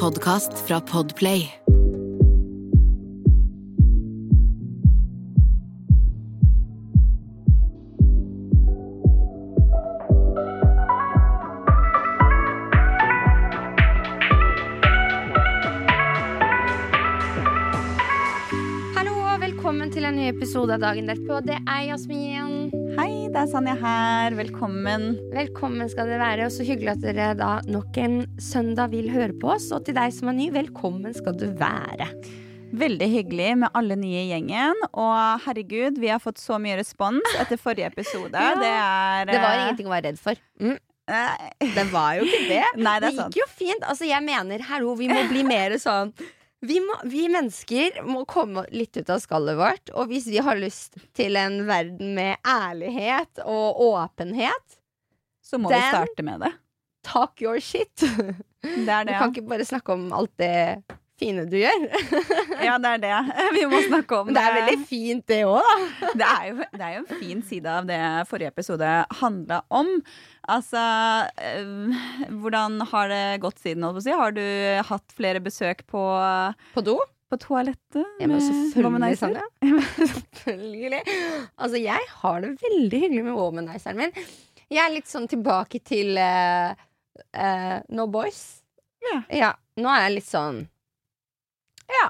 podkast fra Podplay. Hallo og velkommen til en ny episode av Dagen derpå. Det er Jasmin. Hei, det er Sanja her. Velkommen. Velkommen skal dere være, og så hyggelig at dere da nok en søndag vil høre på oss. Og til deg som er ny, velkommen skal du være. Veldig hyggelig med alle nye i gjengen. Og herregud, vi har fått så mye respons etter forrige episode. Ja. Det er Det var ingenting å være redd for. Mm, eh, det var jo ikke det. Nei, det Det gikk sant. jo fint. Altså, jeg mener, hallo, vi må bli mer sånn vi, må, vi mennesker må komme litt ut av skallet vårt. Og hvis vi har lyst til en verden med ærlighet og åpenhet, Så må vi starte med det. talk your shit. Det er Du kan ikke bare snakke om alt det fine du gjør. Ja, det er det vi må snakke om. Det er veldig fint, det òg, da. det er, jo, det er jo en fin side av det forrige episode handla om. Altså eh, Hvordan har det gått siden? Har du hatt flere besøk på, På do? på toalettet? Ja, men med womanizer? Sanja. selvfølgelig. Altså, jeg har det veldig hyggelig med womanizeren min. Jeg er litt sånn tilbake til uh, uh, No Boys. Ja. Nå er jeg litt sånn Ja.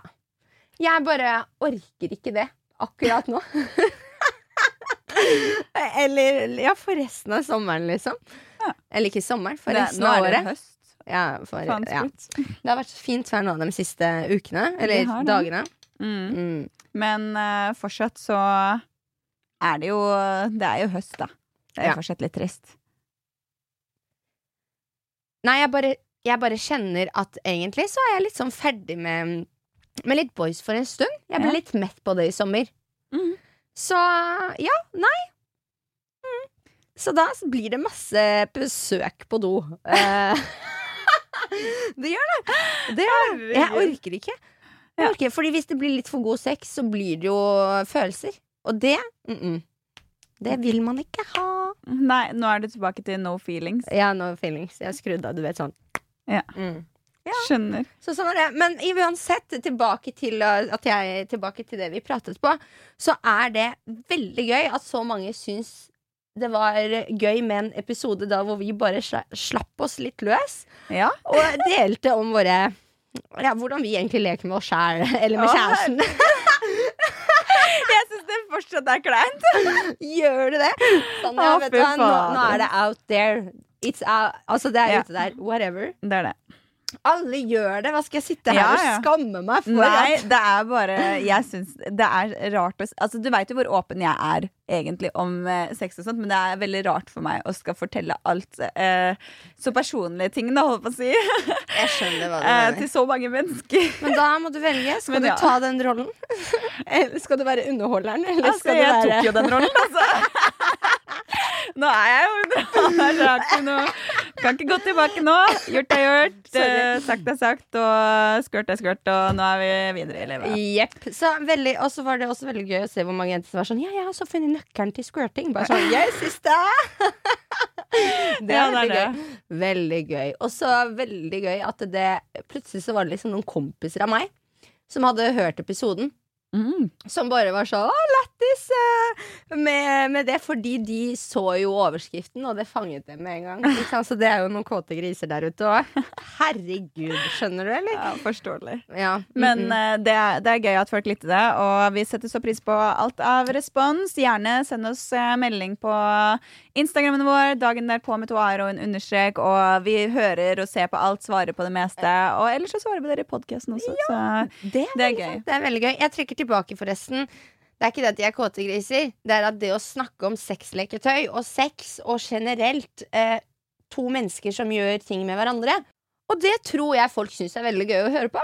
Jeg bare orker ikke det akkurat nå. Eller ja, for resten av sommeren, liksom. Ja. Eller ikke sommeren, for av resten Nå er det året. høst. Ja, for, ja. Det har vært fint vær nå de siste ukene. Eller har dagene. Mm. Mm. Men uh, fortsatt så er det jo Det er jo høst, da. Det er Ja. fortsatt litt trist. Nei, jeg bare, jeg bare kjenner at egentlig så er jeg litt sånn ferdig med, med litt boys for en stund. Jeg ble Ja. litt mett på det i sommer. Mm. Så ja, nei. Mm. Så da blir det masse besøk på do. Eh, det gjør det. Det gjør det. Jeg orker ikke. Jeg orker, fordi hvis det blir litt for god sex, så blir det jo følelser. Og det mm. Det vil man ikke ha. Nei, nå er du tilbake til no feelings. Ja, no feelings. Jeg har skrudd av, du vet sånn. Ja. Mm. Skjønner. Så sånn er det. Men i- uansett, tilbake til, at jeg, tilbake til det vi pratet på, så er det veldig gøy at så mange syns det var gøy med en episode da hvor vi bare slapp oss litt løs. Ja. Og delte om våre ja, hvordan vi egentlig leker med oss sjæl, eller med kjæresten. Jeg syns det fortsatt er kleint. Gjør du det? Sånn, ja, Å, vet du, nå, nå er det out there. It's out. Altså, det er Ja. ute der. Whatever. Det er det. Alle gjør det. Hva skal jeg sitte her Ja, og skamme meg for? Nei, at- det er bare Jeg syns det er rart å Altså, du veit jo hvor åpen jeg er egentlig om eh, sex og sånt, men det er veldig rart for meg å skal fortelle alt eh, så personlige ting, da, holdt på å si, Jeg skjønner hva du eh, mener. til så mange mennesker. Men da må du velge. Skal Men du ta den rollen? Eller skal du være underholderen? Eller Altså, skal du jeg være tok jo den rollen, altså. Nå er jeg jo noe- Kan ikke gå tilbake nå. Gjort er gjort. Sorry. eh, Sagt er sagt, og skørt er skørt, og nå er vi videre i livet. Jepp. Og så var det også veldig gøy å se hvor mange jenter som var sånn Ja, jeg har også funnet nøkkelen til squirting. Bare sånn Jeg syns det! det Ja, er det er veldig gøy. Veldig gøy. Og så veldig gøy at det plutselig så var det liksom noen kompiser av meg som hadde hørt episoden. Mm. Som bare var sånn Å, lættis eh, med, med det, fordi de så jo overskriften, og det fanget dem med en gang. Så det er jo noen kåte griser der ute òg. Herregud, skjønner du, eller? Ja, forståelig. Ja. Men mm, mm. det, det er gøy at folk lytter det, og vi setter så pris på alt av respons. Gjerne send oss eh, melding på Instagrammen vår, dagen derpå med to a-er og en understrek. Og vi hører og ser på alt, svarer på det meste. Og ellers så svarer vi dere i podkasten også. Så det, er det er gøy. sant. Det er veldig gøy. Jeg trekker tilbake, forresten. Det er ikke det at de er kåte griser. Det er at det å snakke om sexleketøy og sex og generelt eh, to mennesker som gjør ting med hverandre. Og det tror jeg folk syns er veldig gøy å høre på.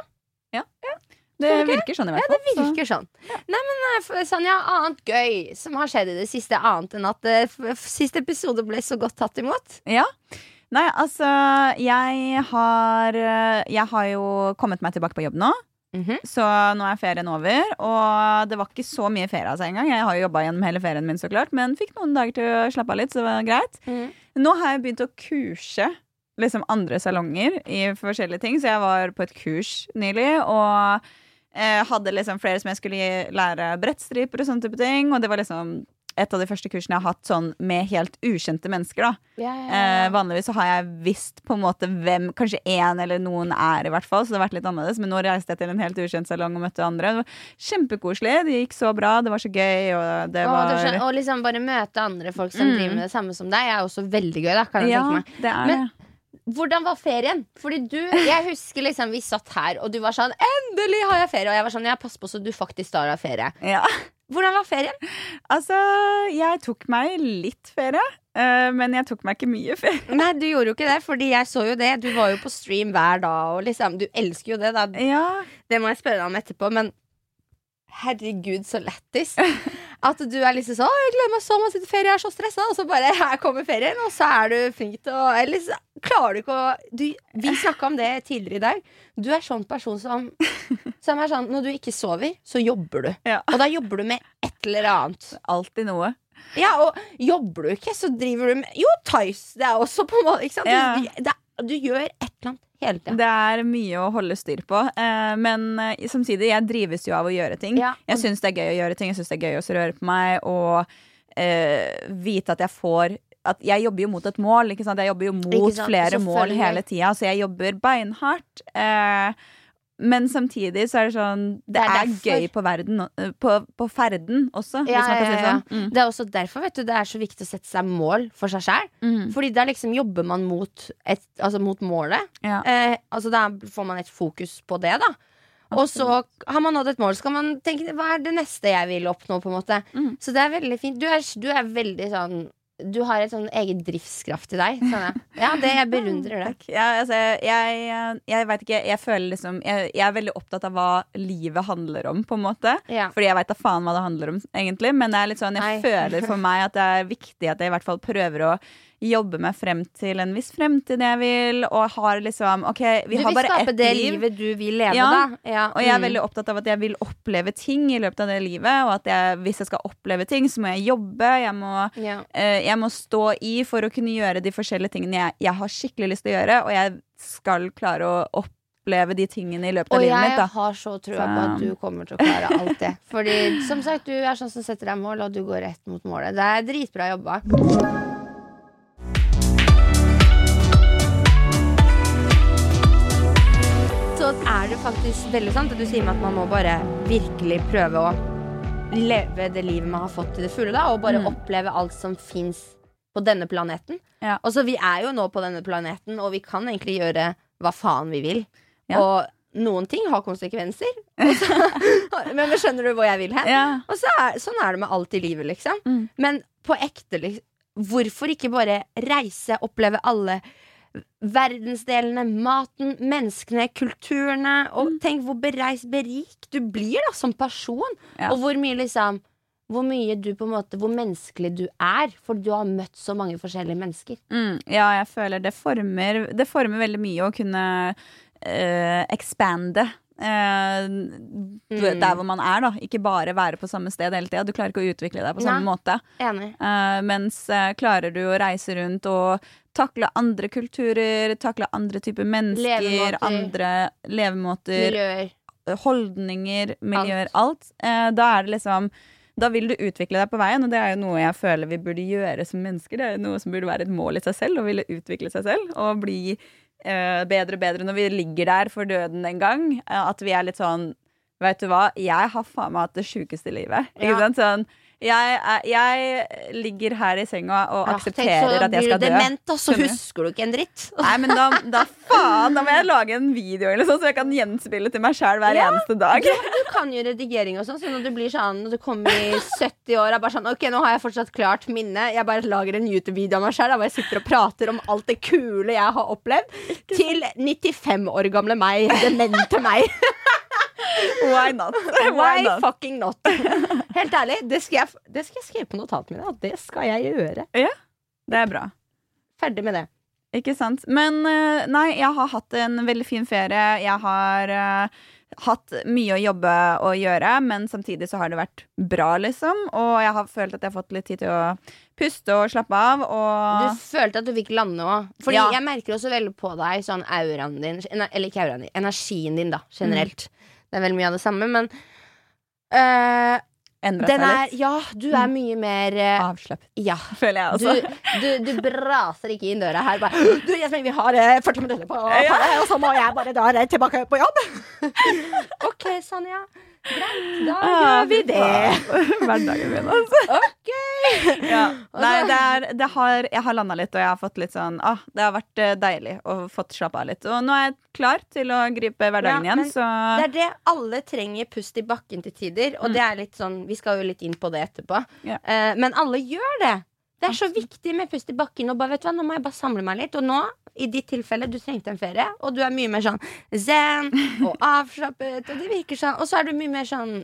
det ja. Det virker sånn, i Ja, hvert det fall. så- sånn. Ja. Nei, men eh, Sanja, annet gøy som har skjedd i det siste, annet enn at f- siste episode ble så godt tatt imot? Ja. Nei, altså jeg har, eh, jeg har jo kommet meg tilbake på jobb nå. Mhm. Så nå er ferien over. Og det var ikke så mye ferie av seg engang. Jeg har jo jobba gjennom hele ferien min, så klart men fikk noen dager til å slappe av litt, så det var greit. Mhm. Nå har jeg begynt å kurse liksom andre salonger i forskjellige ting. Så jeg var på et kurs nylig og eh, hadde liksom flere som jeg skulle lære brettstriper og sånne type ting. Og det var liksom et av de første kursene jeg har hatt sånn med helt ukjente mennesker. da eh, Vanligvis så har jeg visst på en måte hvem kanskje én eller noen er, i hvert fall. Så det har vært litt annerledes Men nå reiste jeg til en helt ukjent salong og møtte andre. Det var Kjempekoselig. Det gikk så bra. Det var så gøy. Og det Å, var skjønner, og liksom bare møte andre folk som Mm. driver med det samme som deg, er også veldig gøy. da kan jeg Ja, tenke meg det er Men- Hvordan var ferien? Fordi du, jeg husker liksom Vi satt her, og du var sånn 'Endelig har jeg ferie!' Og jeg var sånn 'Ja, pass på så du faktisk tar deg ferie'. Ja. Hvordan var ferien? Altså, jeg tok meg litt ferie, eh, men jeg tok meg ikke mye ferie. Nei, du gjorde jo ikke det, fordi jeg så jo det. Du var jo på stream hver dag, og liksom Du elsker jo det, da. Ja, Det må jeg spørre deg om etterpå, men herregud, så lættis. At du er liksom sånn jeg gleder meg så masse til ferie, jeg er så stressa', og så bare her kommer ferien, og så er du flink til å Eller så klarer du ikke å du, Vi snakka om det tidligere i dag. Du er sånn person som, som er sånn Når du ikke sover, så jobber du. Ja. Og da jobber du med et eller annet. alltid noe. Ja, og jobber du ikke, så driver du med Jo, Tice. Det er også på en måte? Ja. Det, du gjør et eller annet hele tida. Det er mye å holde styr på. Eh, men eh, samtidig, jeg drives jo av å gjøre ting. Ja, Jeg syns det er gøy å gjøre ting. Jeg syns det er gøy å røre på meg og uh, vite at jeg får at jeg jobber jo mot et mål. Jeg jobber jo mot flere mål hele tida, så jeg jobber beinhardt. Eh, men samtidig så er det sånn Det, Det er er, derfor. gøy på, verden, eh, på, på ferden også, Ja, hvis man kan si ja, det ja. sånn. Mm. Det er også derfor vet du, det er så viktig å sette seg mål for seg sjøl. Mm. Fordi da liksom jobber man mot, et, altså mot målet. Eh, altså Da får man et fokus på det, da. Og så har man nådd et mål, så kan man tenke hva er det neste jeg vil oppnå. på en måte Mm. Så det er veldig fint. Du er, du er veldig sånn Du har et sånn egen driftskraft i deg. Sånn, ja. ja, det jeg beundrer det. Ja, altså, jeg jeg veit ikke. Jeg føler liksom jeg, jeg er veldig opptatt av hva livet handler om, på en måte. Ja. Fordi jeg veit da faen hva det handler om, egentlig. Men det litt sånn, jeg føler for meg at det er viktig at jeg i hvert fall prøver å jobbe meg frem til en viss fremtid jeg vil, og har liksom OK, vi du har vil bare skape det liv. livet du vil leve, Ja. da. Ja. Og jeg er mm. veldig opptatt av at jeg vil oppleve ting i løpet av det livet. Og at jeg, hvis jeg skal oppleve ting, så må jeg jobbe. Jeg må, ja. eh, jeg må stå i for å kunne gjøre de forskjellige tingene jeg, jeg har skikkelig lyst til å gjøre. Og jeg skal klare å oppleve de tingene i løpet av Og livet mitt. Og jeg har så trua på at du kommer til å klare alt det. Fordi som sagt, du er sånn som setter deg mål, og du går rett mot målet. Det er dritbra jobba. Så er det faktisk veldig sant det du sier med at man må bare virkelig prøve å leve det livet man har fått til det fulle, da, og bare Mm. oppleve alt som fins på denne planeten. Ja. Og så Vi er jo nå på denne planeten, og vi kan egentlig gjøre hva faen vi vil. Ja. Og noen ting har konsekvenser. Så, men skjønner du hvor jeg vil hen? Ja. Og så er, sånn er det med alt i livet, liksom. Mm. Men på ekte, liksom, hvorfor ikke bare reise, oppleve alle verdensdelene, maten, menneskene, kulturene? Og Mm. tenk hvor bereist, berik du blir da som person. Ja. Og hvor mye liksom hvor mye du på en måte Hvor menneskelig du er. For du har møtt så mange forskjellige mennesker. Mm, ja, jeg føler det former, det former veldig mye å kunne uh, expande. Uh, Mm. Der hvor man er, da. Ikke bare være på samme sted hele tida. Du klarer ikke å utvikle deg på samme Nei. måte. Enig. Eh, mens klarer du å reise rundt og takle andre kulturer, takle andre typer mennesker, Levemåter. andre levemåter, Miljøer. holdninger, miljøer, alt. alt. da er det liksom da vil du utvikle deg på veien, og det er jo noe jeg føler vi burde gjøre som mennesker. Det er jo noe som burde være et mål i seg selv, å ville utvikle seg selv og bli eh, bedre og bedre når vi ligger der for døden en gang. Eh, at vi er litt sånn Vet du hva, jeg har faen meg hatt det sjukeste livet. Ikke Ja. sant? Sånn, jeg, er- jeg ligger her i senga og Ja, tenk, aksepterer så at jeg blir du dement, og så husker du ikke en dritt. Nei, men da, da faen, da må jeg lage en video eller sånn, så jeg kan gjenspille til meg sjæl hver Ja. eneste dag. Du kan jo redigering og sånn, så når du blir sånn Når du kommer i 70 år og bare sånn Ok, nå har jeg fortsatt klart minnet. Jeg bare lager en YouTube-video av meg sjæl hvor jeg sitter og prater om alt det kule jeg har opplevd. Til 95 år gamle meg. Demente meg. Why not? Why fucking not? Helt ærlig, det skal jeg, det skal jeg skrive på notatene mine. At det skal jeg gjøre. Det er bra. Ferdig med det. Ikke sant. Men eh, nei, jeg har hatt en veldig fin ferie. Jeg har uh, hatt mye å jobbe og gjøre, men samtidig så har det vært bra, liksom. Og jeg har følt at jeg har fått litt tid til å puste og slappe av. Og Du følte at du fikk lande òg. Fordi Ja. jeg merker også veldig på deg sånn auraen din Eller ikke auraen din, energien din, da, generelt. Det er veldig mye av det samme, men øh, endra seg litt. Ja, du er mye mer uh, Avslappet, Ja. føler jeg Du, også. du, du braser ikke inn døra her bare Du, Jasmin, vi har uh, 40 minutter på på det, og så må jeg bare da rett tilbake på jobb. OK, Sanja. Greit, da Ah, gjør vi det. Hverdagen min, altså. OK. Ja. Nei, det er, det har, jeg har landa litt, og jeg har fått litt sånn ah, Det har vært eh, deilig å få slappe av litt. Og nå er jeg klar til å gripe hverdagen Ja, igjen, så Det er det alle trenger pust i bakken til tider. Og det er litt sånn, Vi skal jo litt inn på det etterpå. Ja. Eh, men alle gjør det. Det er så viktig med pust i bakken. Og bare, vet du hva, Nå må jeg bare samle meg litt. Og nå, i ditt tilfelle, du trengte en ferie, og du er mye mer sånn zen og avslappet. Og det virker sånn Og så er du mye mer sånn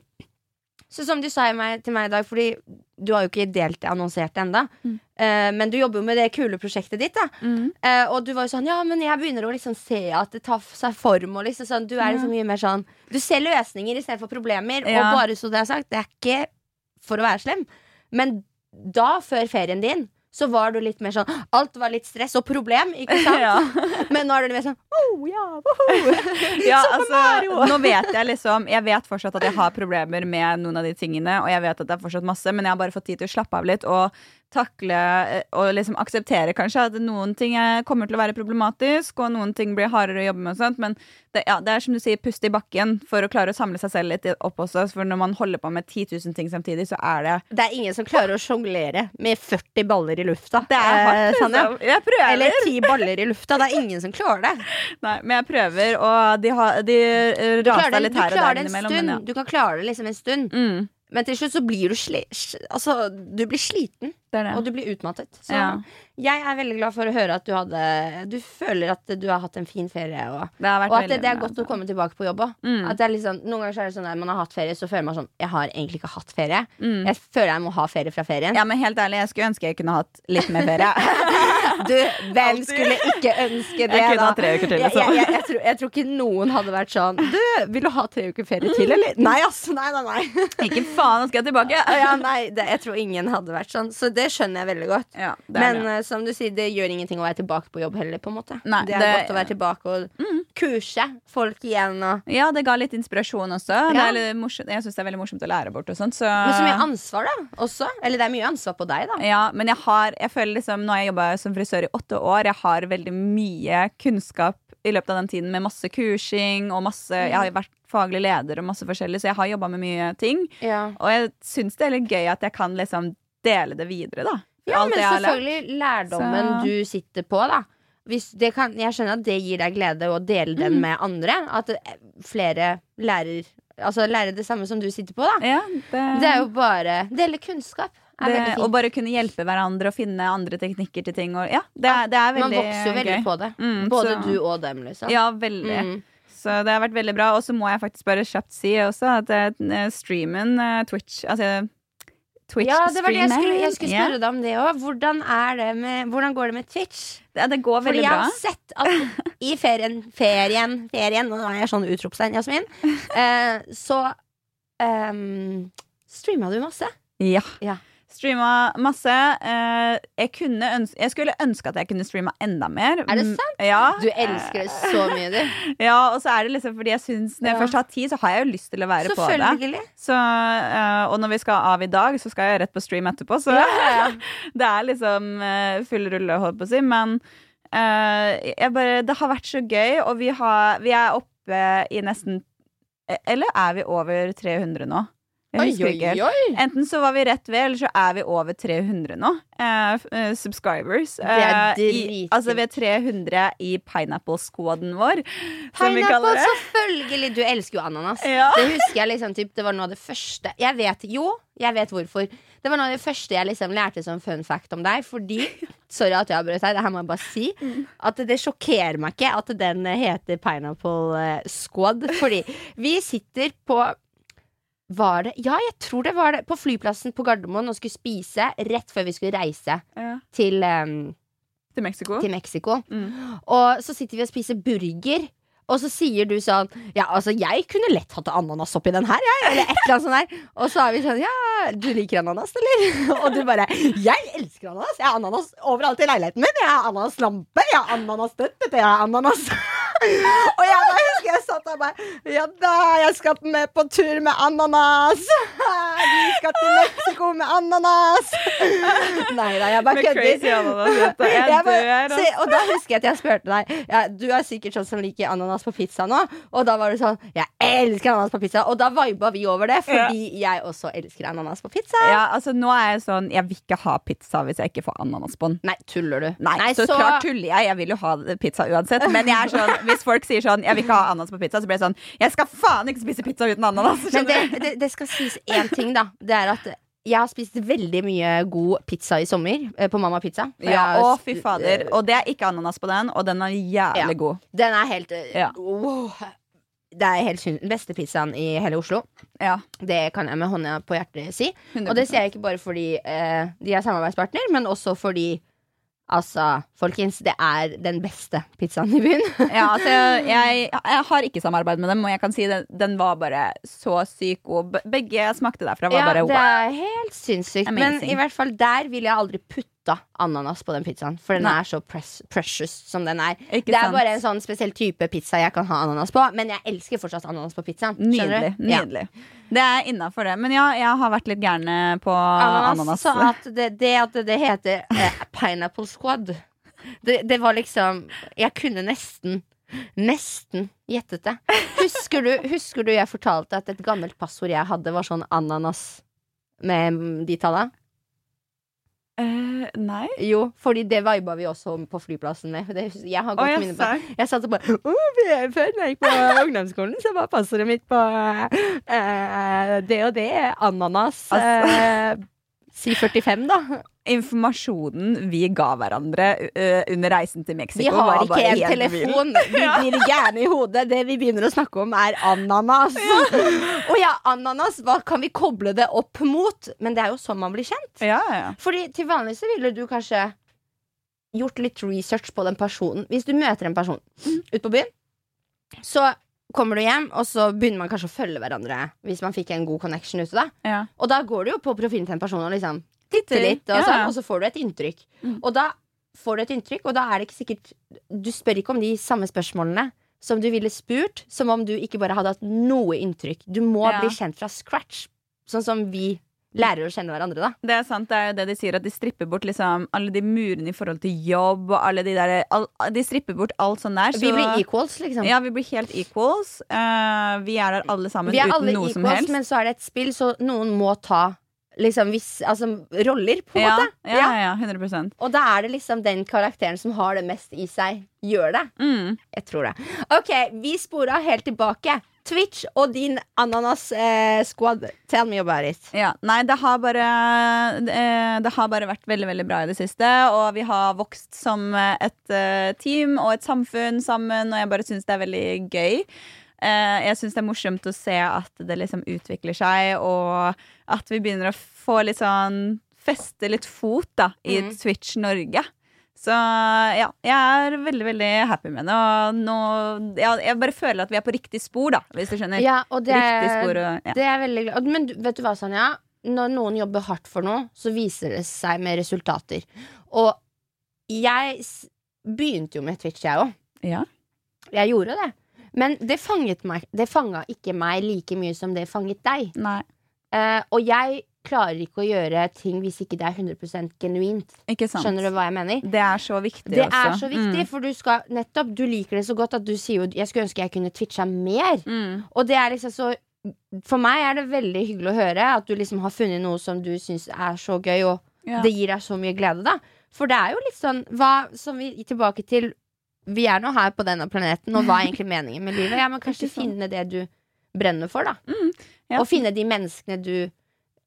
Så som du sa i meg, til meg i dag, fordi du har jo ikke delt det annonsert ennå, Mm. uh, men du jobber jo med det kule prosjektet ditt. da mm. Uh, og du var jo sånn Ja, men jeg begynner å liksom se at det tar seg form. Og liksom sånn, du er liksom mye mer sånn Du ser løsninger istedenfor problemer. Ja. Og bare så det er sagt, det er ikke for å være slem, men da, før ferien din, så var du litt mer sånn Alt var litt stress og problem, ikke sant? ja. Men nå er du mer sånn oh, ja, oh. ja, Super altså, nå vet jeg liksom Jeg vet fortsatt at jeg har problemer med noen av de tingene, og jeg vet at det er fortsatt masse, men jeg har bare fått tid til å slappe av litt og takle eh, og liksom akseptere kanskje at noen ting er, kommer til å være problematisk, og noen ting blir hardere å jobbe med og sånt, men det, ja, det er som du sier, puste i bakken for å klare å samle seg selv litt opp også, for når man holder på med 10 000 ting samtidig, så er det Det er ingen som klarer å sjonglere med 40 baller i lufta. Det er hardt, Eh, liksom. Jeg prøver. Eller 10 baller i lufta. Det er ingen som klarer det. Nei, men jeg prøver, og de, har, de eh, raser litt her og der innimellom. ja. Du kan klare det liksom en stund. Mm, Men til slutt så blir du sli... Altså, du blir sliten, det er det. og du blir utmattet. Så Ja. jeg er veldig glad for å høre at du hadde Du føler at du har hatt en fin ferie, og, Det og at det, det er godt å komme tilbake på jobb òg. Mm. Liksom, noen ganger så er det sånn at man har hatt ferie, så føler man sånn Jeg har egentlig ikke hatt ferie. Mm. Jeg føler jeg må ha ferie fra ferien. Ja, men helt ærlig, jeg skulle ønske jeg kunne hatt litt mer ferie. Du, hvem skulle ikke ønske det, Jeg kunne da? hatt tre uker til, liksom. jeg, jeg, jeg, tror, jeg tror ikke noen hadde vært sånn Du, vil du ha tre uker ferie til, eller? Nei, ass. Nei, nei, nei. Ikke faen, nå skal jeg tilbake! Ja, nei det, jeg tror ingen hadde vært sånn. Så det skjønner jeg veldig godt. Ja, Men det. eh, som du sier, det gjør ingenting å være tilbake på jobb heller. på en måte Nei, Det er det- godt å være tilbake og kurse folk igjen. Og, Ja, det ga litt inspirasjon også. Det Ja. Jeg syns det er veldig morsomt å lære bort og sånt. Så. men så mye ansvar, da. Også. Eller det er mye ansvar på deg, da. Ja, men jeg har Jeg føler liksom Nå har jeg jobba som frisør i åtte år. Jeg har veldig mye kunnskap i løpet av den tiden med masse kursing og masse Jeg har jo vært faglig leder og masse forskjellig, så jeg har jobba med mye ting. Ja, Og jeg syns det er litt gøy at jeg kan liksom dele det videre, da. ja Alt men det jeg har lært. selvfølgelig lærdommen Så- du sitter på, da. Hvis det kan, jeg skjønner at det gir deg glede å dele den Mm. med andre. At eh, flere lærer Altså lærer det samme som du sitter på, da. Ja, det, Det er jo bare Dele kunnskap. Det, og bare kunne hjelpe hverandre og finne andre teknikker til ting. Og, ja, det, er- det er Man vokser jo veldig gøy. på det. Mm, Både så- du og dem, liksom. Ja, veldig. Mm. Så det har vært veldig bra. Og så må jeg faktisk bare kjapt si også at eh, streamen, eh, Twitch Altså Twitch Ja, det var det jeg skulle, jeg skulle spørre deg om det òg. Hvordan, det med- hvordan går det med Twitch? Det, det går veldig Fordi For jeg bra. har sett at i ferien, ferien, ferien Nå er jeg sånn utropstegn, Jasmin. Uh, så um, streama du masse. Ja. Ja. Streama masse. Eh, jeg, ønske, jeg skulle ønske at jeg kunne streama enda mer. Er det sant? Ja. Du elsker det så mye, du. Ja, og så er det liksom fordi jeg syns Når jeg Ja. først har tid, så har jeg jo lyst til å være på det. Så, eh, og når vi skal av i dag, så skal jeg rett på stream etterpå. Så Ja, det er liksom eh, full rulle, holdt på å si. Men bare, det har vært så gøy, og vi, har, vi er oppe i nesten Eller er vi over 300 nå? Oi, oi, oi. Enten så var vi rett ved, eller så er vi over 300 nå. eh, eh, subscribers. Er Eh, i, altså vi er 300 i pineapple-squaden vår, som vi kaller Pineapple, det. selvfølgelig! Du elsker jo ananas. Ja. Det husker jeg liksom typ, Det var noe av det første Jeg vet jo, jeg vet hvorfor. Det var noe av det første jeg liksom lærte som fun fact om deg. Fordi Sorry at jeg avbrøt deg, det her må jeg bare si. At det sjokkerer meg ikke at den heter Pineapple eh, Squad. Fordi vi sitter på var det? Ja, jeg tror det var det. På flyplassen på Gardermoen og skulle spise rett før vi skulle reise Ja. til, um, Til Mexico. til Mexico. Mm. Og så sitter vi og spiser burger. Og så sier du sånn Ja, altså, jeg kunne lett hatt ananas oppi den her, jeg. Eller et eller annet sånt der. Og så er vi sånn Ja, du liker ananas, eller? Og du bare Jeg elsker ananas. Jeg har ananas overalt i leiligheten min. Jeg har ananaslampe, jeg har ananasstøtte, jeg har ananas Og jeg bare husker jeg satt der bare Ja da, jeg skal med på tur med ananas. Vi skal til Mexico med ananas. Nei da, jeg bare Med kødder. crazy ananas. se, altså. og da husker jeg at jeg spurte deg ja, Du er sikkert sånn som liker ananas på pizza nå. Og da var du sånn Jeg elsker ananas på pizza. Og da viba vi over det, fordi jeg også elsker ananas på pizza. Ja, altså Nå er jeg sånn Jeg vil ikke ha pizza hvis jeg ikke får ananas på den. Nei, tuller du? Nei, så, klart tuller jeg. Jeg vil jo ha pizza uansett. Men jeg er sånn, hvis folk sier sånn 'jeg vil ikke ha ananas på pizza', så blir det sånn 'jeg skal faen ikke spise pizza uten ananas'. Men det, det, det skal sies én ting, da. Det er at jeg har spist veldig mye god pizza i sommer eh, på Mamma Pizza. Ja, å, fy fader. Og det er ikke ananas på den, og den er jævlig Ja. god. Den er helt eh, Ja. wow. Det er helt synd. Beste pizzaen i hele Oslo. Ja, Det kan jeg med hånda på hjertet si. 100%. Og det sier jeg ikke bare fordi eh, de er samarbeidspartner, men også fordi Altså, folkens, det er den beste pizzaen i byen. Ja, altså, jeg, jeg har ikke samarbeid med dem, og jeg kan si den, den var bare så syk god. Begge smakte derfra, var Ja, bare det er helt sinnssykt. Men i hvert fall der ville jeg aldri putta ananas på den pizzaen. For den Nei. er så press precious som den er. Ikke det er sant? bare en sånn spesiell type pizza jeg kan ha ananas på. Men jeg elsker fortsatt ananas på pizzaen. Nydelig. Nydelig. Ja. Det er innafor det. Men ja, jeg har vært litt gæren på Ananas, ananas. Så at det, det at det heter eh, Pineapple Squad det, det var liksom Jeg kunne nesten Nesten gjettet det. Husker du, husker du jeg fortalte at et gammelt passord jeg hadde, var sånn ananas med de tallene? Eh, nei? Jo, fordi det viba vi også på flyplassen med. Det, jeg har godt jeg minne på Jeg satt og bare «Å, vi- Før jeg gikk på ungdomsskolen, så var passordet mitt på uh, det og det. Ananas. Altså. Uh, si 45, da. Informasjonen vi ga hverandre uh, under reisen til Mexico, Vi har ikke en telefon. Vi blir gjerne i hodet. Det vi begynner å snakke om, er ananas. Og ja, ananas, hva kan vi koble det opp mot? Men det er jo sånn man blir kjent. Ja, ja. Fordi til vanlig så ville du kanskje gjort litt research på den personen. Hvis du møter en person ute på byen, så kommer du hjem, og så begynner man kanskje å følge hverandre hvis man fikk en god connection ute. da ja. Og da går du jo på profilen til en person og liksom Titter. litt, og, sånn, og så får du et inntrykk. Mm. Og da får du et inntrykk, og da er det ikke sikkert Du spør ikke om de samme spørsmålene som du ville spurt, som om du ikke bare hadde hatt noe inntrykk. Du må Ja. bli kjent fra scratch, sånn som vi lærer å kjenne hverandre, da. Det er sant, det er jo det de sier, at de stripper bort liksom alle de murene i forhold til jobb, og alle de der all, De stripper bort alt sånn der. Vi blir equals, liksom. Ja, vi blir helt equals. Uh, vi er der alle sammen Vi er alle equals, men så er det et spill, så noen må ta liksom hvis, altså, roller, på en ja, måte. ja, ja, 100% Og da er det liksom den karakteren som har det mest i seg, gjør det. mm. Jeg tror det. Ok, vi spora helt tilbake. Twitch og din ananas-squad. Tell me about it. Ja, nei, det har bare eh, Det har bare vært veldig, veldig bra i det siste. Og vi har vokst som et eh, team og et samfunn sammen, og jeg bare syns det er veldig gøy. Eh, jeg syns det er morsomt å se at det liksom utvikler seg, og at vi begynner å få litt sånn Feste litt fot da i Mm. Twitch Norge. Så ja, jeg er veldig, veldig happy med det. Og nå ja, Jeg bare føler at vi er på riktig spor, da, hvis du skjønner. Ja, og det, spor og ja. det er veldig glad Men vet du hva, Sanja? Når noen jobber hardt for noe, så viser det seg med resultater. Og jeg begynte jo med Twitch, jeg òg. ja. Jeg gjorde det. Men det fanget meg Det fanga ikke meg like mye som det fanget deg. Eh, og jeg klarer ikke å gjøre ting hvis ikke det er 100 genuint. Skjønner du hva jeg mener? Det er så viktig Det også. er så viktig, for du skal nettopp Du liker det så godt at du sier jo 'jeg skulle ønske jeg kunne twitcha mer'. Mm. Og det er liksom så For meg er det veldig hyggelig å høre at du liksom har funnet noe som du syns er så gøy, og Ja. det gir deg så mye glede, da. For det er jo litt sånn hva, Som vi tilbake til Vi er nå her på denne planeten, og hva er egentlig meningen med livet? Ja, men kanskje sånn. finne det du brenner for, da. Mm, ja. Og finne de menneskene du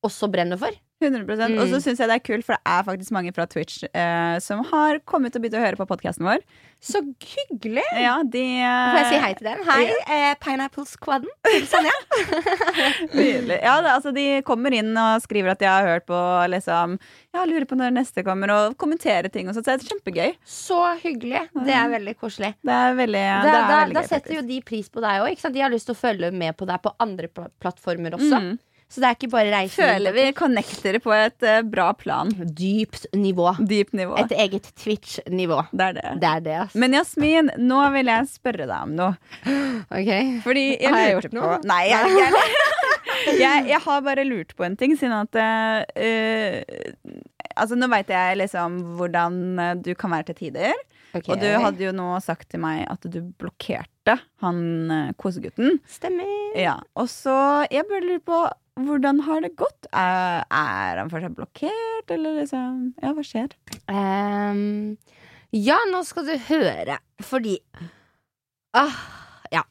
også brenner for. 100 Mm. Og så syns jeg det er kult, for det er faktisk mange fra Twitch eh, som har kommet og begynt å høre på podkasten vår. Så hyggelig! Ja, de Får jeg si hei til dem? Hei, eh, Pineapple Squaden. Til Nydelig. Ja, det, altså, de kommer inn og skriver at de har hørt på liksom Ja, lurer på når neste kommer, og kommenterer ting og sånt. Så det er kjempegøy. Så hyggelig. Det er veldig koselig. Det er veldig, Da, det er da, veldig da gøy, setter jo de pris på deg òg. De har lyst til å følge med på deg på andre plattformer også. Mm. Så det er ikke bare reise Føler vi connecter på et uh, bra plan. dypt nivå. Dypt nivå. Et eget Twitch-nivå. Det er det. Det er det, altså. Men Jasmin, nå vil jeg spørre deg om noe. Ok. Fordi jeg Har jeg gjort gjort på noe? Nei, jeg, jeg, jeg, jeg har bare lurt på en ting, siden at uh, Altså, nå veit jeg liksom hvordan du kan være til tider. Okay. Og du hadde jo nå sagt til meg at du blokkerte han kosegutten. Stemmer. Ja, Og så Jeg bare lurer på hvordan har det gått? Er, er han fortsatt blokkert, eller liksom Ja, hva skjer? Um, ja, nå skal du høre. Fordi ah, Ja.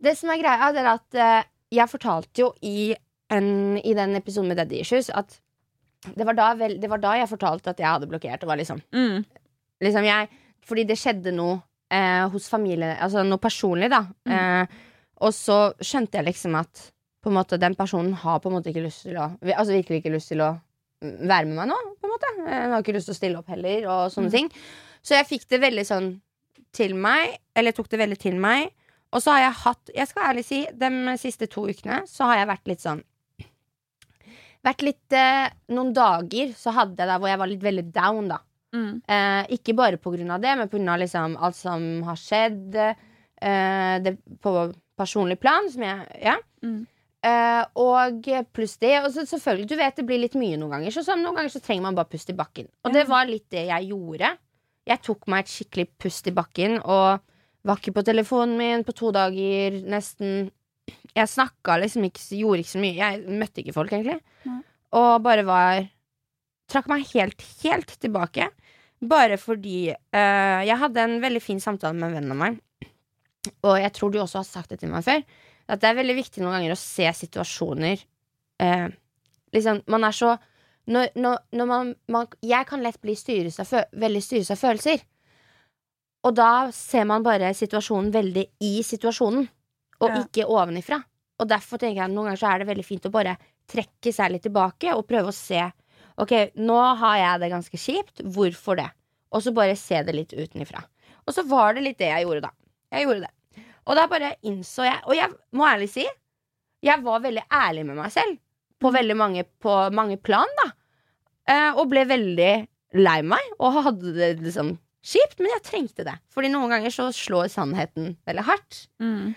Det som er greia, det er at eh, jeg fortalte jo i, en, i den episoden med Daddy Issues at det var, da vel, det var da jeg fortalte at jeg hadde blokkert. Det var liksom, Mm. liksom jeg, fordi det skjedde noe eh, hos familien Altså noe personlig, da. Eh, og så skjønte jeg liksom at på en måte, den personen har på en måte ikke lyst til å Altså virkelig ikke lyst til å mm, være med meg nå, på en måte. Hun har ikke lyst til å stille opp heller, og sånne ting. Så jeg fikk det veldig sånn til meg, eller tok det veldig til meg. Og så har jeg hatt, jeg skal ærlig si, de siste to ukene så har jeg vært litt sånn Vært litt eh, Noen dager så hadde jeg det hvor jeg var litt veldig down, da. Mm. Eh, ikke bare på grunn av det, men på grunn av liksom alt som har skjedd eh, det, på personlig plan. Som jeg, ja. Mm. Uh, og pluss det. Og så selvfølgelig, du vet det blir litt mye noen ganger. Så, så noen ganger så trenger man bare pust i bakken. Og det var litt det jeg gjorde. Jeg tok meg et skikkelig pust i bakken og var ikke på telefonen min på to dager, nesten. Jeg snakka liksom ikke, gjorde ikke så mye. Jeg møtte ikke folk, egentlig. Nei. Og bare var Trakk meg helt, helt tilbake. Bare fordi uh, jeg hadde en veldig fin samtale med en venn av meg. Og jeg tror du også har sagt det til meg før. At det er veldig viktig noen ganger å se situasjoner eh, Liksom, man er så når, når, når man, man Jeg kan lett bli styres av, veldig styres av følelser. Og da ser man bare situasjonen veldig i situasjonen, og Ja. ikke ovenifra. Og derfor tenker jeg at noen ganger så er det veldig fint å bare trekke seg litt tilbake og prøve å se Ok, nå har jeg det ganske kjipt. Hvorfor det? Og så bare se det litt utenifra. Og så var det litt det jeg gjorde, da. Jeg gjorde det. Og da bare innså jeg Og jeg må ærlig si, jeg var veldig ærlig med meg selv. På veldig mange, på mange plan, da. Eh, og ble veldig lei meg, og hadde det liksom kjipt. Men jeg trengte det. Fordi noen ganger så slår sannheten veldig hardt. Mm.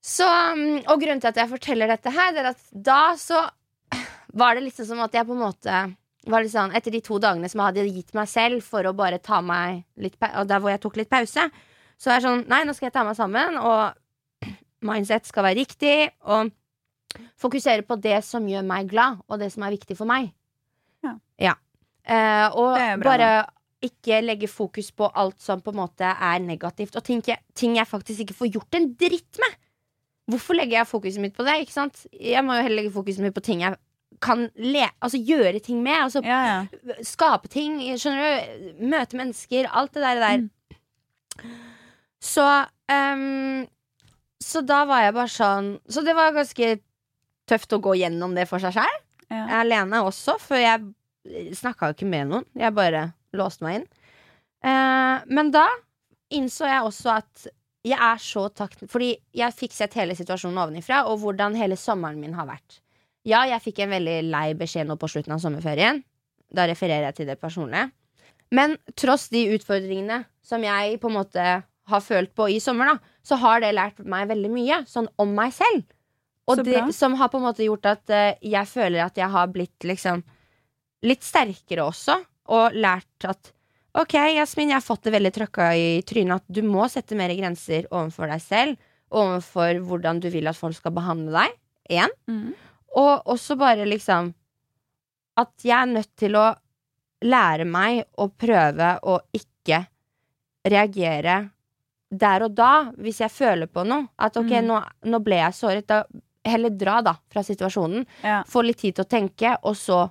Så, mm, og grunnen til at jeg forteller dette her, det er at da så var det liksom som at jeg på en måte var litt sånn, Etter de to dagene som jeg hadde gitt meg selv for å bare ta meg litt Og der hvor jeg tok litt pause, så det er sånn Nei, nå skal jeg ta meg sammen, og mindset skal være riktig, og fokusere på det som gjør meg glad, og det som er viktig for meg. Ja. Eh, og bare ikke legge fokus på alt som på en måte er negativt, og ting jeg, ting jeg faktisk ikke får gjort en dritt med. Hvorfor legger jeg fokuset mitt på det? Ikke sant? Jeg må jo heller legge fokuset mitt på ting jeg kan le Altså gjøre ting med. Altså Ja, ja. skape ting. Skjønner du? Møte mennesker. Alt det der. der. Mm. Så um, Så da var jeg bare sånn Så det var ganske tøft å gå gjennom det for seg sjøl. ja. Alene også, for jeg snakka jo ikke med noen. Jeg bare låste meg inn. Uh, men da innså jeg også at jeg er så takknemlig Fordi jeg fikk sett hele situasjonen ovenifra, og hvordan hele sommeren min har vært. Ja, jeg fikk en veldig lei beskjed nå på slutten av sommerferien. Da refererer jeg til det personlige. Men tross de utfordringene som jeg på en måte har følt på i sommer, da, så har det lært meg veldig mye sånn om meg selv. Og det som har på en måte gjort at uh, jeg føler at jeg har blitt liksom litt sterkere også, og lært at Ok, Jasmin, jeg har fått det veldig trøkka i trynet at du må sette mer grenser overfor deg selv, overfor hvordan du vil at folk skal behandle deg. Igjen. Mm. Og også bare liksom At jeg er nødt til å lære meg å prøve å ikke reagere der og da, hvis jeg føler på noe. At ok, Mm. nå, nå ble jeg såret. Da heller dra, da, fra situasjonen. Ja. Få litt tid til å tenke, og så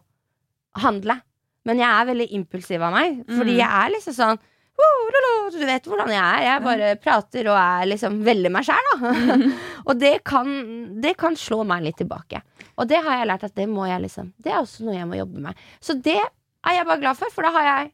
handle. Men jeg er veldig impulsiv av meg, fordi Mm. jeg er liksom sånn Du vet hvordan jeg er. Jeg bare prater og er liksom veldig meg sjæl, da. og det kan, det kan slå meg litt tilbake. Og det har jeg lært at det må jeg liksom Det er også noe jeg må jobbe med. Så det er jeg bare glad for, for da har jeg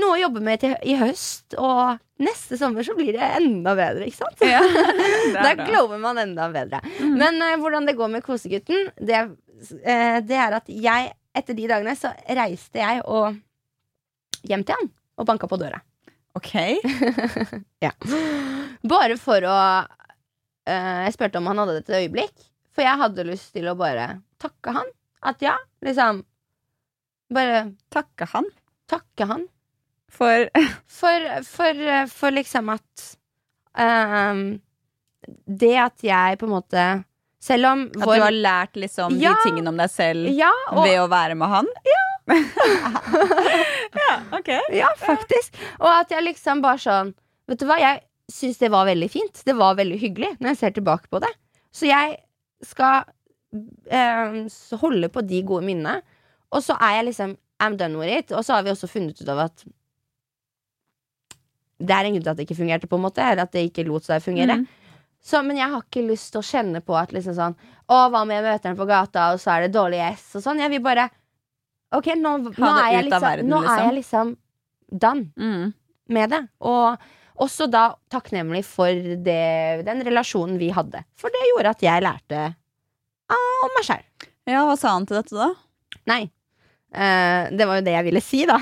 noe å jobbe med til, i høst. Og neste sommer så blir det enda bedre, ikke sant? Ja, Da er glower man enda bedre. Men uh, hvordan det går med kosegutten, det, uh, det er at jeg etter de dagene så reiste jeg og hjem til han og banka på døra. Ok. Bare for å uh, Jeg spurte om han hadde et øyeblikk, for jeg hadde lyst til å bare takke han. At ja, liksom Bare Takke han takke han for for, for, for liksom at um, Det at jeg på en måte Selv om at du har lært liksom Ja. de tingene om deg selv Ja, og, ved å være med han. ja, ok. Ja, faktisk. Og at jeg liksom bare sånn Vet du hva, jeg syns det var veldig fint. Det var veldig hyggelig når jeg ser tilbake på det. Så jeg skal eh, holde på de gode minnene. Og så er jeg liksom I'm done with it. Og så har vi også funnet ut av at det er en grunn til at det ikke fungerte, på en måte. Eller at det ikke lot seg fungere. Mm. Så, men jeg har ikke lyst til å kjenne på at liksom sånn Å, hva om jeg møter den på gata, og så er det dårlig S, og sånn. Jeg vil bare Ok, nå, nå, er, jeg liksom, verden, nå er liksom. jeg liksom done Mm. med det. Og også da takknemlig for det, den relasjonen vi hadde. For det gjorde at jeg lærte om meg sjæl. Ja, hva sa han til dette, da? Nei. Eh, det var jo det jeg ville si, da.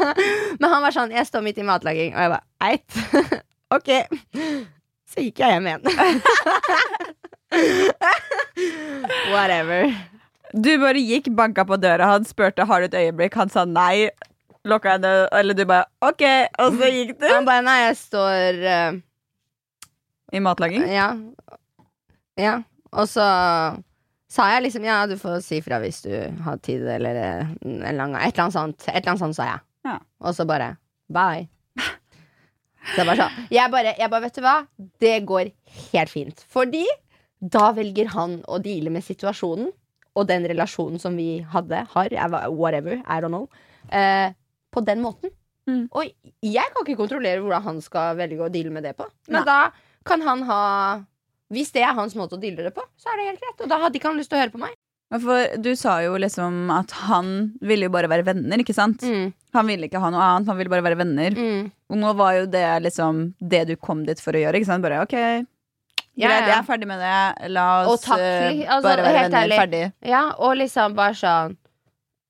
Men han var sånn Jeg står midt i matlaging, og jeg bare Eit. ok. Så gikk jeg hjem igjen. Whatever. Du bare gikk, banka på døra han spurte har du et øyeblikk. Han sa nei. Lukka henne, eller du bare OK, og så gikk du Han bare Nei, jeg står uh, i matlaging. Ja. Ja. Og så sa jeg liksom ja, du får si fra hvis du har tid, eller eh, en lang, et eller annet sånt. Et eller annet sånt sa jeg. Ja. Og så bare bye. Så jeg bare sånn. Jeg bare, jeg bare, vet du hva? Det går helt fint. Fordi da velger han å deale med situasjonen og den relasjonen som vi hadde, har, whatever, I don't know, eh, på den måten. Mm. Og jeg kan ikke kontrollere hvordan han skal velge å deale med det på. Men Nei. da kan han ha Hvis det er hans måte å deale det på, så er det helt greit. Og da hadde ikke han lyst til å høre på meg. For du sa jo liksom at han ville jo bare være venner, ikke sant? Mm, Han ville ikke ha noe annet, han ville bare være venner. mm. Og nå var jo det liksom det du kom dit for å gjøre, ikke sant? Bare OK, Ja, ja. jeg er ferdig med det. La oss takk, eh, altså, bare være helt venner. ærlig. Ferdig. Ja, og liksom bare sånn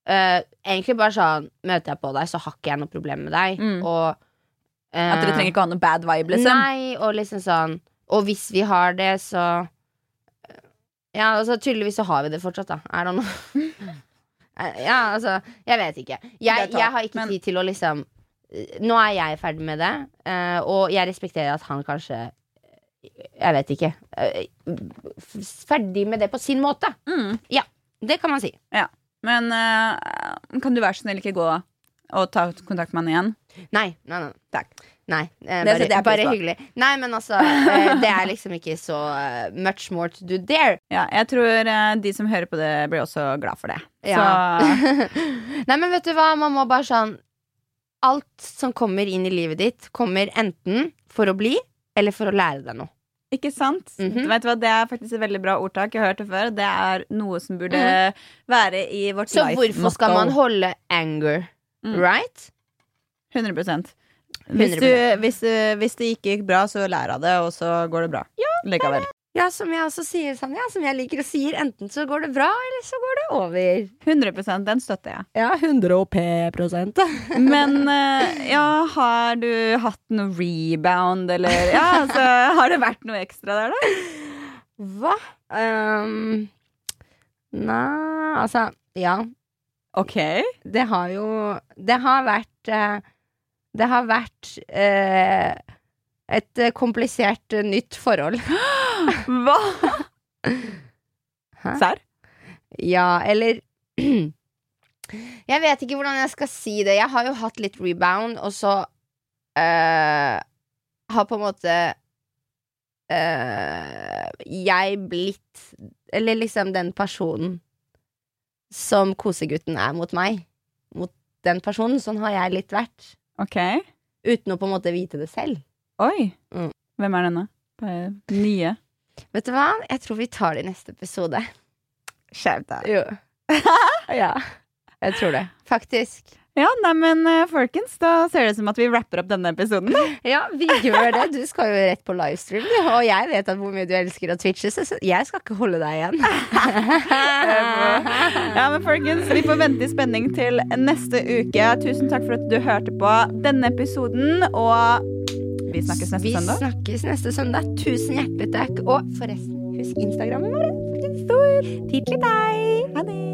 uh, Egentlig bare sånn Møter jeg på deg, så har ikke jeg noe problem med deg. Mm. Og uh, At dere trenger ikke ha noe bad vibe, liksom. Nei, og liksom sånn Og hvis vi har det, så Ja, altså tydeligvis så har vi det fortsatt, da. Er det know. Eh, ja, altså Jeg vet ikke. Jeg, jeg har ikke tid til å liksom Nå er jeg ferdig med det, eh, og jeg respekterer at han kanskje Jeg vet ikke. eh, ferdig med det på sin måte. Mm. Det kan man si. Ja. Men eh, kan du være så snill ikke gå og ta kontakt med han igjen? Nei. nei, nei. Takk. Nei, eh, bare, det bare hyggelig. Nei, men altså, eh, det er liksom ikke så uh, much more to do there. Ja, jeg tror eh, de som hører på det, blir også glad for det. Ja. Så Nei, men vet du hva, man må bare sånn Alt som kommer inn i livet ditt, kommer enten for å bli, eller for å lære deg noe. Ikke sant? Mhm. Vet du hva, Det er faktisk et veldig bra ordtak. Jeg har hørt det før. Det er noe som burde være i vårt Så life hvorfor skal man holde anger? Mm. Right? 100 hvis, du, hvis, hvis det ikke gikk bra, så lær av det, og så går det bra. Likevel. Ja, som jeg også sier, Sanja, som jeg liker å si, enten så går det bra, eller så går det over. 100% Den støtter jeg. Ja, 100 prosent. Men eh, ja, har du hatt noe rebound, eller Ja, altså, har det vært noe ekstra der, da? Hva? Um, nei, altså Ja. OK. Det har jo Det har vært eh, Det har vært eh, et eh, komplisert eh, nytt forhold. Hva? Hæ? Serr? Ja, eller Jeg vet ikke hvordan jeg skal si det. Jeg har jo hatt litt rebound, og så eh, har på en måte eh, jeg blitt Eller liksom den personen som kosegutten er mot meg. Mot den personen. Sånn har jeg litt vært. Ok. Uten å på en måte vite det selv. Oi. Mm. Hvem er denne? Bare Nye. Vet du hva? Jeg tror vi tar det i neste episode. Skjerp deg. Jo. ja. Jeg tror det. Faktisk. Ja, neimen eh, folkens, da ser det ut som at vi rapper opp denne episoden. Ja, vi gjør det. Du skal jo rett på livestream. Og jeg vet at hvor mye du elsker å twitche, så jeg skal ikke holde deg igjen. Ja, men folkens, Vi får vente i spenning til neste uke. Tusen takk for at du hørte på denne episoden. Og vi snakkes neste Vi søndag. snakkes neste søndag. Tusen hjertelig takk. Og forresten, husk Instagrammen vår. Den står Tidlig deg. Ha det.